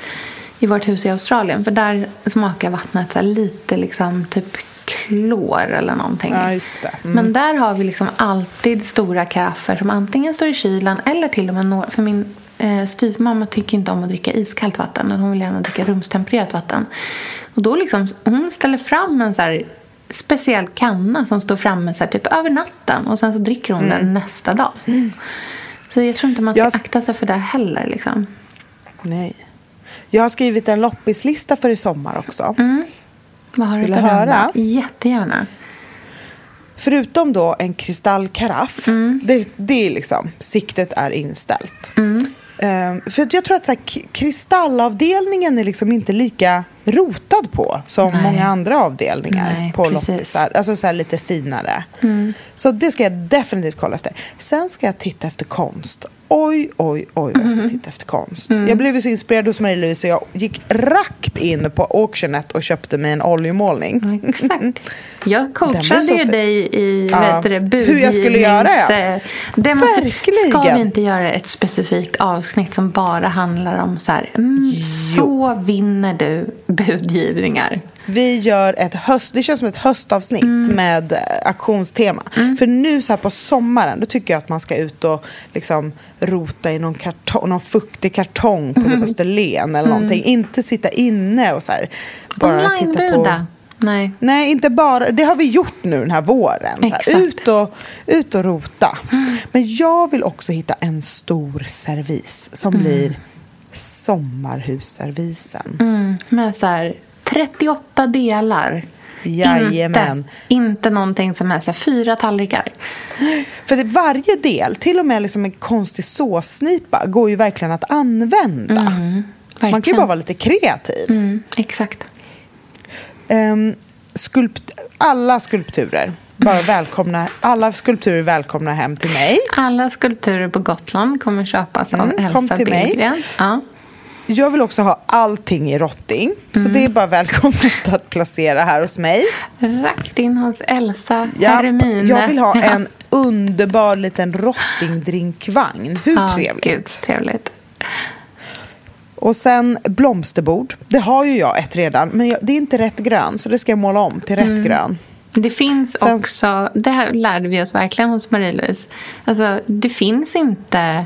i vårt hus i Australien. För där smakar vattnet så lite liksom typ klor eller någonting. Ja. Mm. Men där har vi liksom alltid stora karaffer som antingen står i kylen eller till och med några... För min eh, styvmamma tycker inte om att dricka iskallt vatten. Hon vill gärna dricka rumstempererat vatten. Och då liksom, hon ställer fram en så här speciell kanna som står framme så här, typ över natten. Och sen så dricker hon den nästa dag. Så jag tror inte man ska Jag- akta sig för det heller. Liksom. Nej. Jag har skrivit en loppislista för i sommar också. Vad har du Vill höra? Jättegärna. Förutom då en kristallkaraff, Mm. det, det är liksom, siktet är inställt. Ehm, för att jag tror att så här, kristallavdelningen är liksom inte lika rotad på som Nej. många andra avdelningar Nej, på precis. loppisar. Alltså så här lite finare. Så det ska jag definitivt kolla efter. Sen ska jag titta efter konst. Oj, oj, oj jag ska titta efter konst. Jag blev så inspirerad hos Marie-Louise så jag gick rakt in på Auctionet och köpte mig en oljemålning. Exakt. Jag coachade ju dig i Ja, vet du, det, hur jag skulle göra, ja. budgivnings- Det måste, Verkligen. ska vi inte göra ett specifikt avsnitt som bara handlar om så här, mm, så vinner du budgivningar. Vi gör ett höst, det känns som ett höstavsnitt Mm. med eh, auktionstema. För nu så här på sommaren, då tycker jag att man ska ut och liksom rota i någon, kartong, någon fuktig kartong på Mm. Österlen eller någonting. Inte sitta inne och så här bara titta på... Online-buda. Nej. Nej, inte bara. Det har vi gjort nu den här våren. Här, ut, och, ut och rota. Men jag vill också hitta en stor servis som blir sommarhusservisen. Mm, med så här 38 delar. Jajamän. Inte, inte någonting som är så här, fyra tallrikar. För det, varje del, till och med liksom en konstig såssnipa, går ju verkligen att använda. Man kan ju verkligen. bara vara lite kreativ. Mm, exakt. Ehm, skulpt, alla skulpturer, bara välkomna, alla skulpturer är välkomna hem till mig. Alla skulpturer på Gotland kommer köpas av Mm, kom Elsa. Billgren. Ja. Jag vill också ha allting i rotting, så det är bara välkommet att placera här hos mig. Rakt in hos Elsa Ja, Hermine. jag vill ha en underbar liten rottingdrinkvagn. Hur Ja, trevligt? Gud, trevligt. Och sen blomsterbord. Det har ju jag ett redan, men jag, det är inte rätt grön, så det ska jag måla om till rätt Mm. grön. Det finns Sen- också, det här lärde vi oss verkligen hos Marie-Louise. Alltså, det finns inte...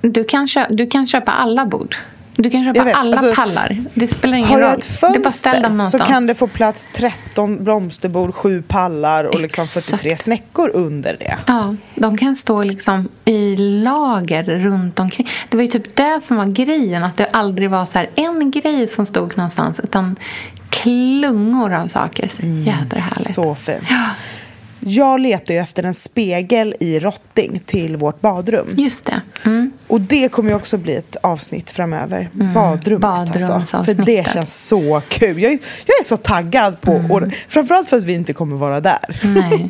Du kan, köpa, du kan köpa alla bord. Du kan köpa alla alltså, pallar. Det spelar ingen Har jag roll. ett fönster så kan det få plats 13 blomsterbord, 7 pallar och liksom Exakt. 43 snäckor under det. Ja, de kan stå liksom i lager runt omkring. Det var ju typ det som var grejen. Att det aldrig var så en grej som stod någonstans. Utan klungor av saker. Så jädra härligt. Så fint. Ja. Jag letar ju efter en spegel i rotting till vårt badrum. Just det. Mm. Och det kommer ju också bli ett avsnitt framöver. Badrummet alltså. För det känns så kul. Jag är, jag är så taggad på, och, framförallt för att vi inte kommer vara där. Nej.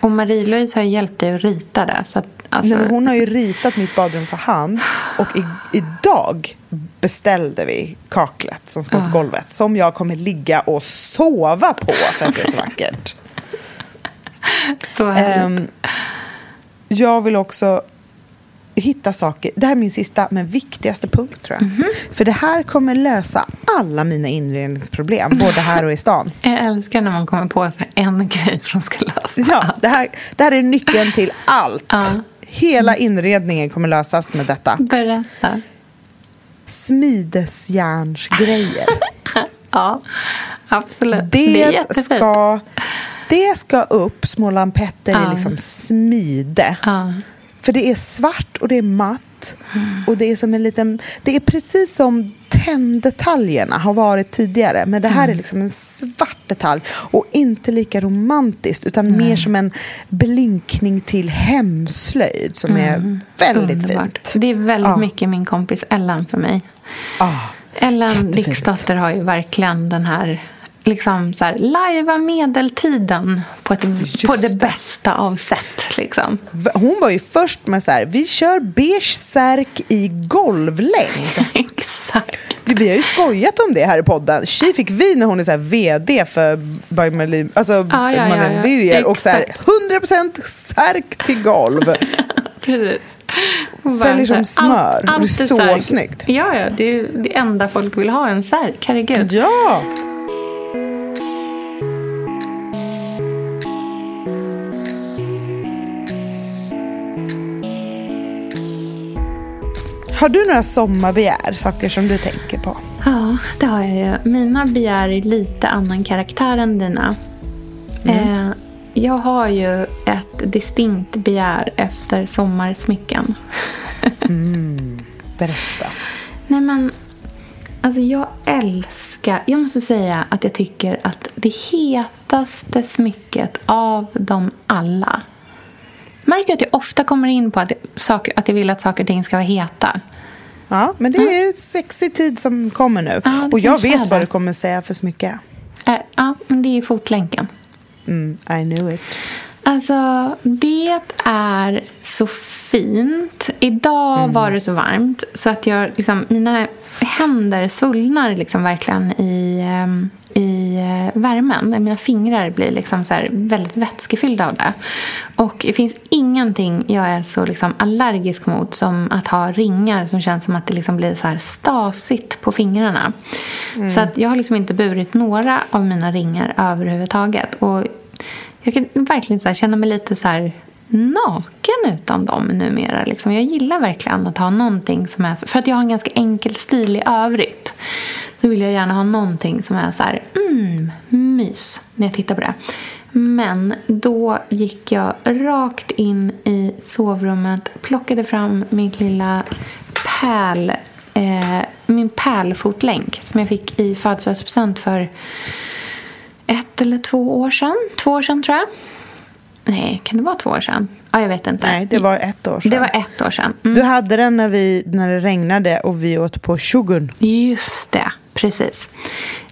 Och Marie-Louise har ju hjälpt dig att rita det. Så att, alltså, Nej, hon har ju ritat mitt badrum för hand. Och i, idag beställde vi kaklet som ska på golvet. Som jag kommer ligga och sova på för att det är så vackert. så härligt. Ehm, jag vill också hitta saker. Det här är min sista men viktigaste punkt tror jag. För det här kommer lösa alla mina inredningsproblem. Både här och i stan. Jag älskar när man kommer på en grej som ska lösa Ja, det här, det här är nyckeln till allt. Ja. Hela inredningen kommer lösas med detta. Berätta. Smidesjärnsgrejer. Ja, absolut. Det, det är jättefint. ska, det ska upp små lampetter Ja. i liksom smide. Ja. För det är svart och det är matt. Och det är som en liten... Det är precis som tänddetaljerna har varit tidigare. Men det här är liksom en svart detalj. Och inte lika romantiskt utan mer som en blinkning till hemslöjd som är väldigt Underbart. fint. Det är väldigt Ja. mycket min kompis Ellen för mig. Ellen Jättefint. Dixdotter har ju verkligen den här liksom så här, lajva medeltiden på, ett, på det, det. bästa av sätt. Liksom. hon var ju först med så här, vi kör beige särk i golvlängd. Exakt. Vi har ju skojat om det här i podden. Tji fick vi när hon är så vd för By Marlene, alltså Ja, ja, ja, Marlene ja. Birger. Och så här, Exakt. 100% särk till golv. Precis. Säljer som så här, smör. Det är så särk. snyggt. Ja, ja, det är ju det enda folk vill ha, en särk. Herregud. Ja! Har du några sommarbegär, saker som du tänker på? Ja, det har jag ju. Mina begär är lite annan karaktär än dina. Eh, jag har ju ett distinkt begär efter sommarsmycken. Berätta. Nej men, alltså jag älskar, jag måste säga att jag tycker att det hetaste smycket av dem alla. Märker att jag ofta kommer in på att, saker, att jag vill att saker och ting ska vara heta. Ja, men det är sexig tid som kommer nu. Ja, och jag vet vad du kommer säga för smycke. Eh, ja, men det är fotlänken. Mm, I knew it. Alltså, det är så fint. Idag var det så varmt så att jag, liksom, mina händer svullnar liksom verkligen i, ehm, i eh, värmen. Mina fingrar blir liksom så väldigt vätskefyllda av det. Och det finns ingenting jag är så liksom allergisk mot som att ha ringar som känns som att det liksom blir så här stasigt på fingrarna. Så att jag har liksom inte burit några av mina ringar överhuvudtaget. Och jag kan verkligen så här, känna mig lite så här naken utan dem numera. Liksom. Jag gillar verkligen att ha någonting som är... För att jag har en ganska enkel stil i övrigt. Så vill jag gärna ha någonting som är så här, mm, mys när jag tittar på det. Men då gick jag rakt in i sovrummet, plockade fram min lilla pärl, eh, min pärlfotlänk som jag fick i födelsedagspresent för ett eller två år sedan. Två år sedan, tror jag. Nej, kan det vara två år sedan? Ja, jag vet inte. Nej, det var ett år sedan. Det var ett år sedan. Mm. Du hade den när, vi, när det regnade och vi åt på Shogun. Just det, precis.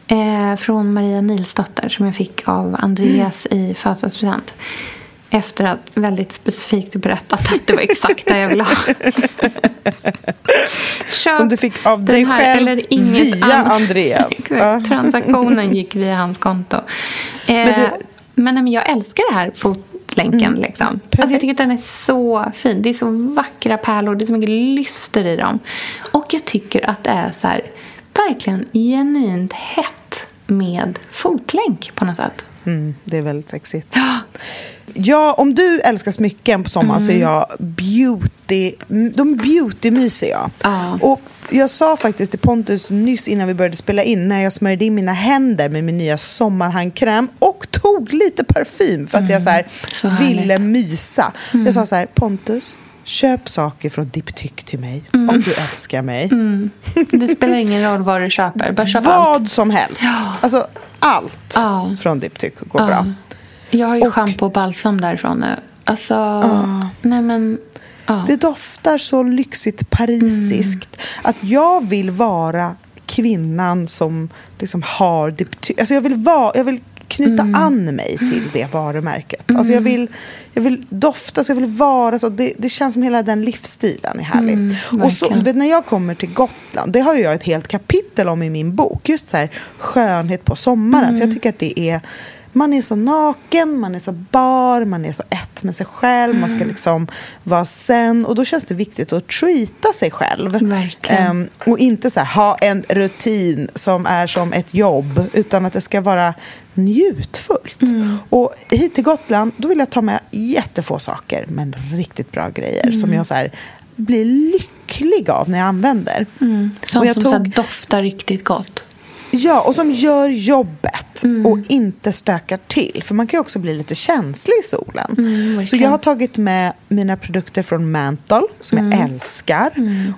Eh, från Maria Nilsdotter som jag fick av Andreas i födelsedagspresent. Efter att väldigt specifikt berättat att det var exakt det jag ville ha. Köp Som du fick av dig här själv eller inget via annat. Andreas. Exakt. Transaktionen gick via hans konto. Eh, men, det- men, nej, men jag älskar det här fotlänken. Liksom. Alltså, jag tycker att den är så fin. Det är så vackra pärlor. Det är så mycket lyster i dem. Och jag tycker att det är så här, verkligen genuint hett med fotlänk på något sätt. Mm, det är väldigt sexigt. Ja, om du älskar smycken på sommaren så är jag beauty... De är beauty-mysiga jag. Ja. Och jag sa faktiskt till Pontus nyss innan vi började spela in när jag smörjde in mina händer med min nya sommarhandkräm och tog lite parfym för att jag så här ville mysa. Jag sa så här, Pontus, köp saker från Diptyque till mig om du älskar mig. Det spelar ingen roll vad du köper. Bara köp Vad allt. som helst. Ja. Alltså allt Ja. från Diptyque går Ja. bra. Jag har ju Och- schampo och balsam därifrån nu. Alltså, nej men... Det doftar så lyxigt parisiskt att jag vill vara kvinnan som liksom har bety- alltså jag vill vara, jag vill knyta an mig till det varumärket. Alltså jag, vill, jag vill dofta, så jag vill vara så. Det, det känns som hela den livsstilen är härlig. och så, vet, när jag kommer till Gotland, det har jag ett helt kapitel om i min bok. Just så här, skönhet på sommaren. För jag tycker att det är man är så naken, man är så bar, man är så ett med sig själv. Man ska liksom vara sen. Och då känns det viktigt att treata sig själv. Ehm, och inte så här, ha en rutin som är som ett jobb. Utan att det ska vara njutfullt. Och hit till Gotland, då vill jag ta med jättefå saker. Men riktigt bra grejer. Som jag så här, blir lycklig av när jag använder. Sånt och jag som så tog- doftar riktigt gott. Ja, och som gör jobbet och inte stökar till. För man kan ju också bli lite känslig i solen. så verkligen. jag har tagit med mina produkter från Mantle, som jag älskar.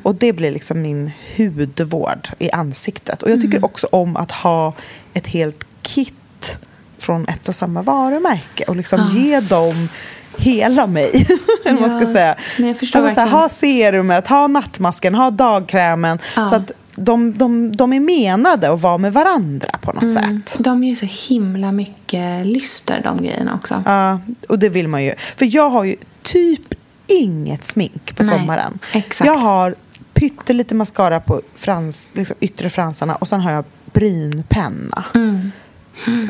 Och det blir liksom min hudvård i ansiktet. Och jag tycker också om att ha ett helt kit från ett och samma varumärke. Och liksom ge dem hela mig. Vad man ska Ja, säga. men jag förstår alltså, så här, ha serumet, ha nattmasken, ha dagkrämen. Ja. Så att de, de, de är menade att vara med varandra på något sätt. De ger ju så himla mycket lyster, de grejerna också. Ja, och det vill man ju. För jag har ju typ inget smink på Nej, sommaren. exakt. Jag har pyttelite mascara på frans, liksom yttre fransarna och sen har jag brynpenna. Mm.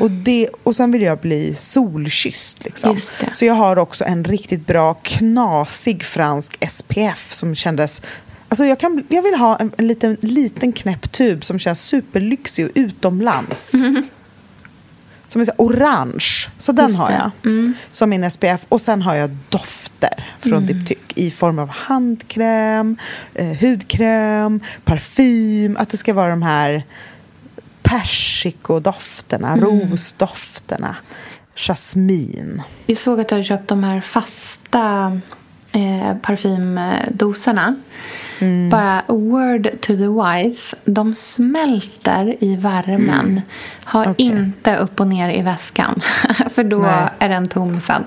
Och, det, och sen vill jag bli solkysst. Liksom. Så jag har också en riktigt bra knasig fransk SPF som kändes... Alltså jag, kan, jag vill ha en, en liten, liten knäpp tub som känns superlyxig och utomlands. Som är så orange. Så den Just har jag. Som min SPF. Och sen har jag dofter från Diptyque i form av handkräm, eh, hudkräm, parfym. Att det ska vara de här persikodofterna, rosdofterna, jasmin. Jag såg att du hade köpt de här fasta eh, parfymdoserna. Mm. Bara word to the wise. De smälter i värmen. Ha Mm. Okej. inte upp och ner i väskan. För då Nej. är den tom sen.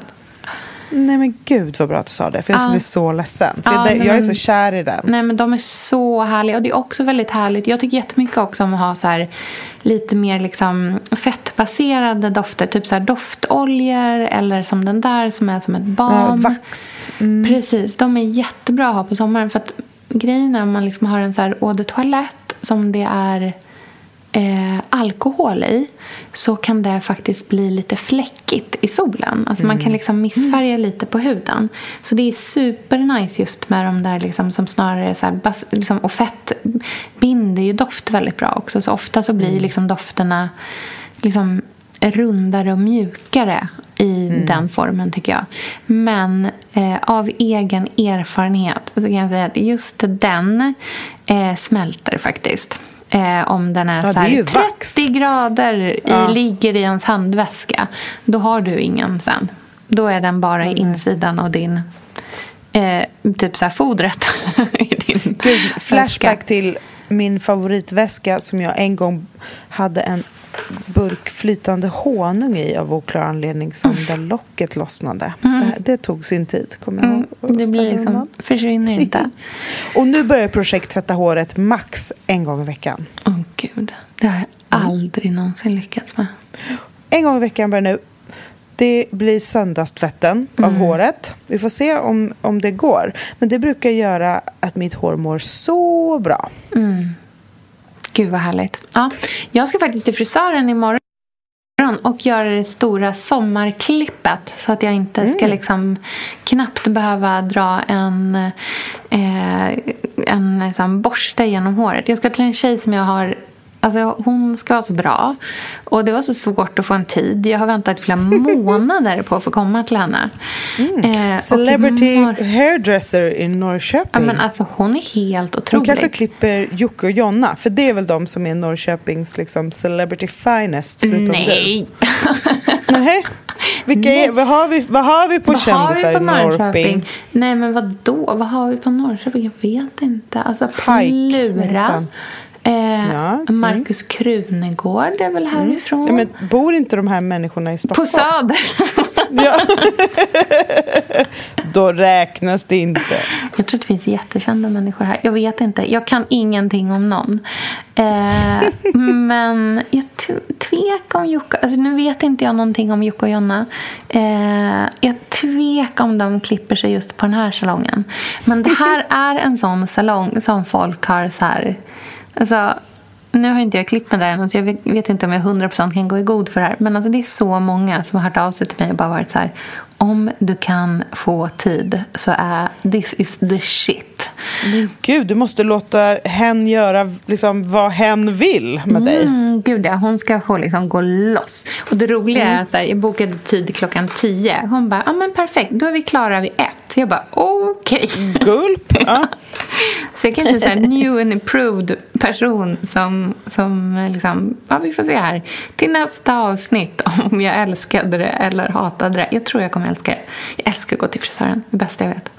Nej men gud vad bra att du sa det. För jag skulle Ja. bli så ledsen. För Ja, jag, jag är så kär i den. Nej men de är så härliga. Och det är också väldigt härligt. Jag tycker jättemycket också om att ha så här lite mer liksom fettbaserade dofter. Typ så här doftoljor eller som den där som är som ett Ja, balm. vax. Mm. Precis, de är jättebra att ha på sommaren. För att grejen är om man liksom har en så här eau de toilette som det är eh, alkohol i så kan det faktiskt bli lite fläckigt i solen. Alltså Man kan liksom missfärga lite på huden. Så det är supernice just med de där liksom som snarare är så här, bas, liksom, och fett binder ju doft väldigt bra också. Så ofta så blir liksom dofterna liksom rundare och mjukare i den formen tycker jag. Men eh, av egen erfarenhet så kan jag säga att just den eh, smälter faktiskt. Eh, om den är, Ja, så är här ju 30 vax. grader i, Ja. ligger i ens handväska. Då har du ingen sen. Då är den bara i insidan av din eh, typ så här fodret i din Gud, väska. flashback till min favoritväska som jag en gång hade en burk flytande honung i av oklar anledning som där locket lossnade. Det, det tog sin tid, kommer jag Mm. Det blir liksom, försvinner inte. Och nu börjar projekt tvätta håret max en gång i veckan. Åh gud, det har jag aldrig någonsin lyckats med. En gång i veckan börjar nu. Det blir söndagstvätten Mm. av håret. Vi får se om, om det går. Men det brukar göra att mitt hår mår så bra. Gud vad härligt. Ja, jag ska faktiskt till frisören imorgon och göra det stora sommarklippet så att jag inte ska liksom knappt behöva dra en, eh, en liksom, borste genom håret. Jag ska till en tjej som jag har Alltså, hon ska vara så bra. Och det var så svårt att få en tid. Jag har väntat flera månader på att få komma till henne. Eh, och Celebrity hairdresser i Norrköping. Ja, men alltså, hon är helt otrolig. kanske klipper Jocke och Jonna. För det är väl de som är Norrköpings liksom, celebrity finest förutom Nej! du. Nej. Vilka är, vad, har vi, vad har vi på Vad kändisar i Norrköping? Nej, men vad då? Vad har vi på Norrköping? Jag vet inte. Alltså, Plura. Eh, Ja, mm. Markus Krunegård är väl härifrån. Ja, men bor inte de här människorna i På Stockholm? Söder. då räknas det inte. Jag tror att det finns jättekända människor här. Jag vet inte. Jag kan ingenting om någon. Eh, men jag tvekar om Jocke. Alltså, nu vet inte jag någonting om Jocke och Jonna. Eh, jag tvekar om de klipper sig just på den här salongen. Men det här är en sån salong som folk har så här... Alltså, nu har inte jag klippt mig där än, så jag vet inte om jag 100% kan gå i god för det här. Men alltså det är så många som har hört av sig till mig och bara varit så här. Om du kan få tid så är this is the shit. Men gud, du måste låta hen göra liksom vad hen vill med dig. Mm, gud ja, hon ska få liksom gå loss. Och det roliga mm. är så här, jag bokade tid klockan tio. Hon bara, ja men perfekt, då är vi klara vid ett. Jag bara, okej. Okay. Gulp. Ja. så jag kanske är en new and improved person som, som liksom, ja vi får se här. Till nästa avsnitt om jag älskade det eller hatade det. Jag tror jag kommer älska det. Jag älskar att gå till frisören, det bästa jag vet.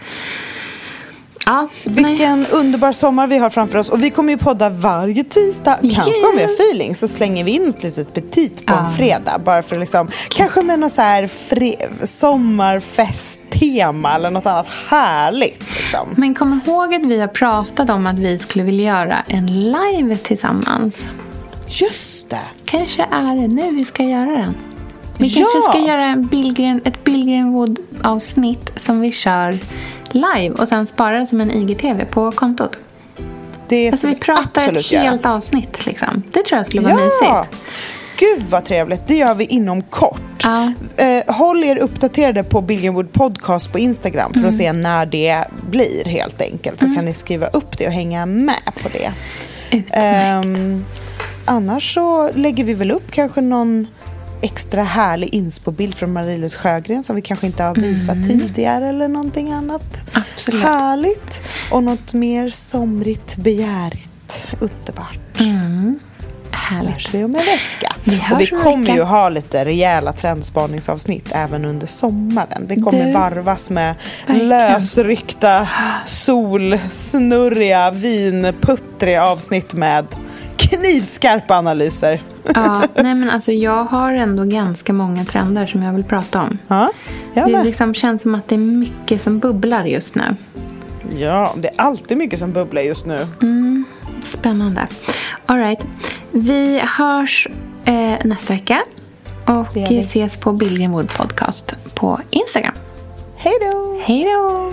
Ja, Vilken nej. underbar sommar vi har framför oss. Och vi kommer ju podda varje tisdag. Kanske yeah. om vi har feeling så slänger vi in ett litet petit på ja. en fredag. Bara för liksom, kanske med något så här sommarfesttema eller något annat härligt. Liksom. Men kom ihåg att vi har pratat om att vi skulle vilja göra en live tillsammans. Just det. Kanske är det nu vi ska göra den. Vi ja. kanske ska göra en Billgren, ett Billgren Wood-avsnitt som vi kör live och sen spara det som en IGTV på kontot. Det alltså, vi pratar ett helt göra. avsnitt. Liksom. Det tror jag skulle vara ja. mysigt. Gud vad trevligt. Det gör vi inom kort. Ja. Eh, håll er uppdaterade på Billionwood Podcast på Instagram för mm. att se när det blir helt enkelt. Så mm. kan ni skriva upp det och hänga med på det. Eh, annars så lägger vi väl upp kanske någon extra härlig inspo-bild från Marie-Louise Sjögren som vi kanske inte har visat mm. tidigare eller någonting annat. Absolut. Härligt. Och något mer somrigt, begärligt, underbart. Mm. Härligt. Så hörs vi om en vecka. Vi och vi kommer vecka. ju ha lite rejäla trendspaningsavsnitt även under sommaren. Det kommer du, varvas med verkligen. lösryckta, solsnurriga, vinputtriga avsnitt med knivskarpa analyser. Ja, nej men alltså jag har ändå ganska många trender som jag vill prata om. Ja, det liksom känns som att det är mycket som bubblar just nu. Ja, det är alltid mycket som bubblar just nu. Mm, spännande. All right. Vi hörs eh, nästa vecka. Och ses på Billgren Wood Podcast på Instagram. Hej då! Hej då!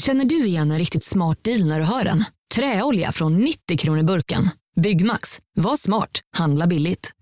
Känner du igen en riktigt smart deal när du hör den? Träolja från 90 kronor burken. Byggmax. Var smart. Handla billigt.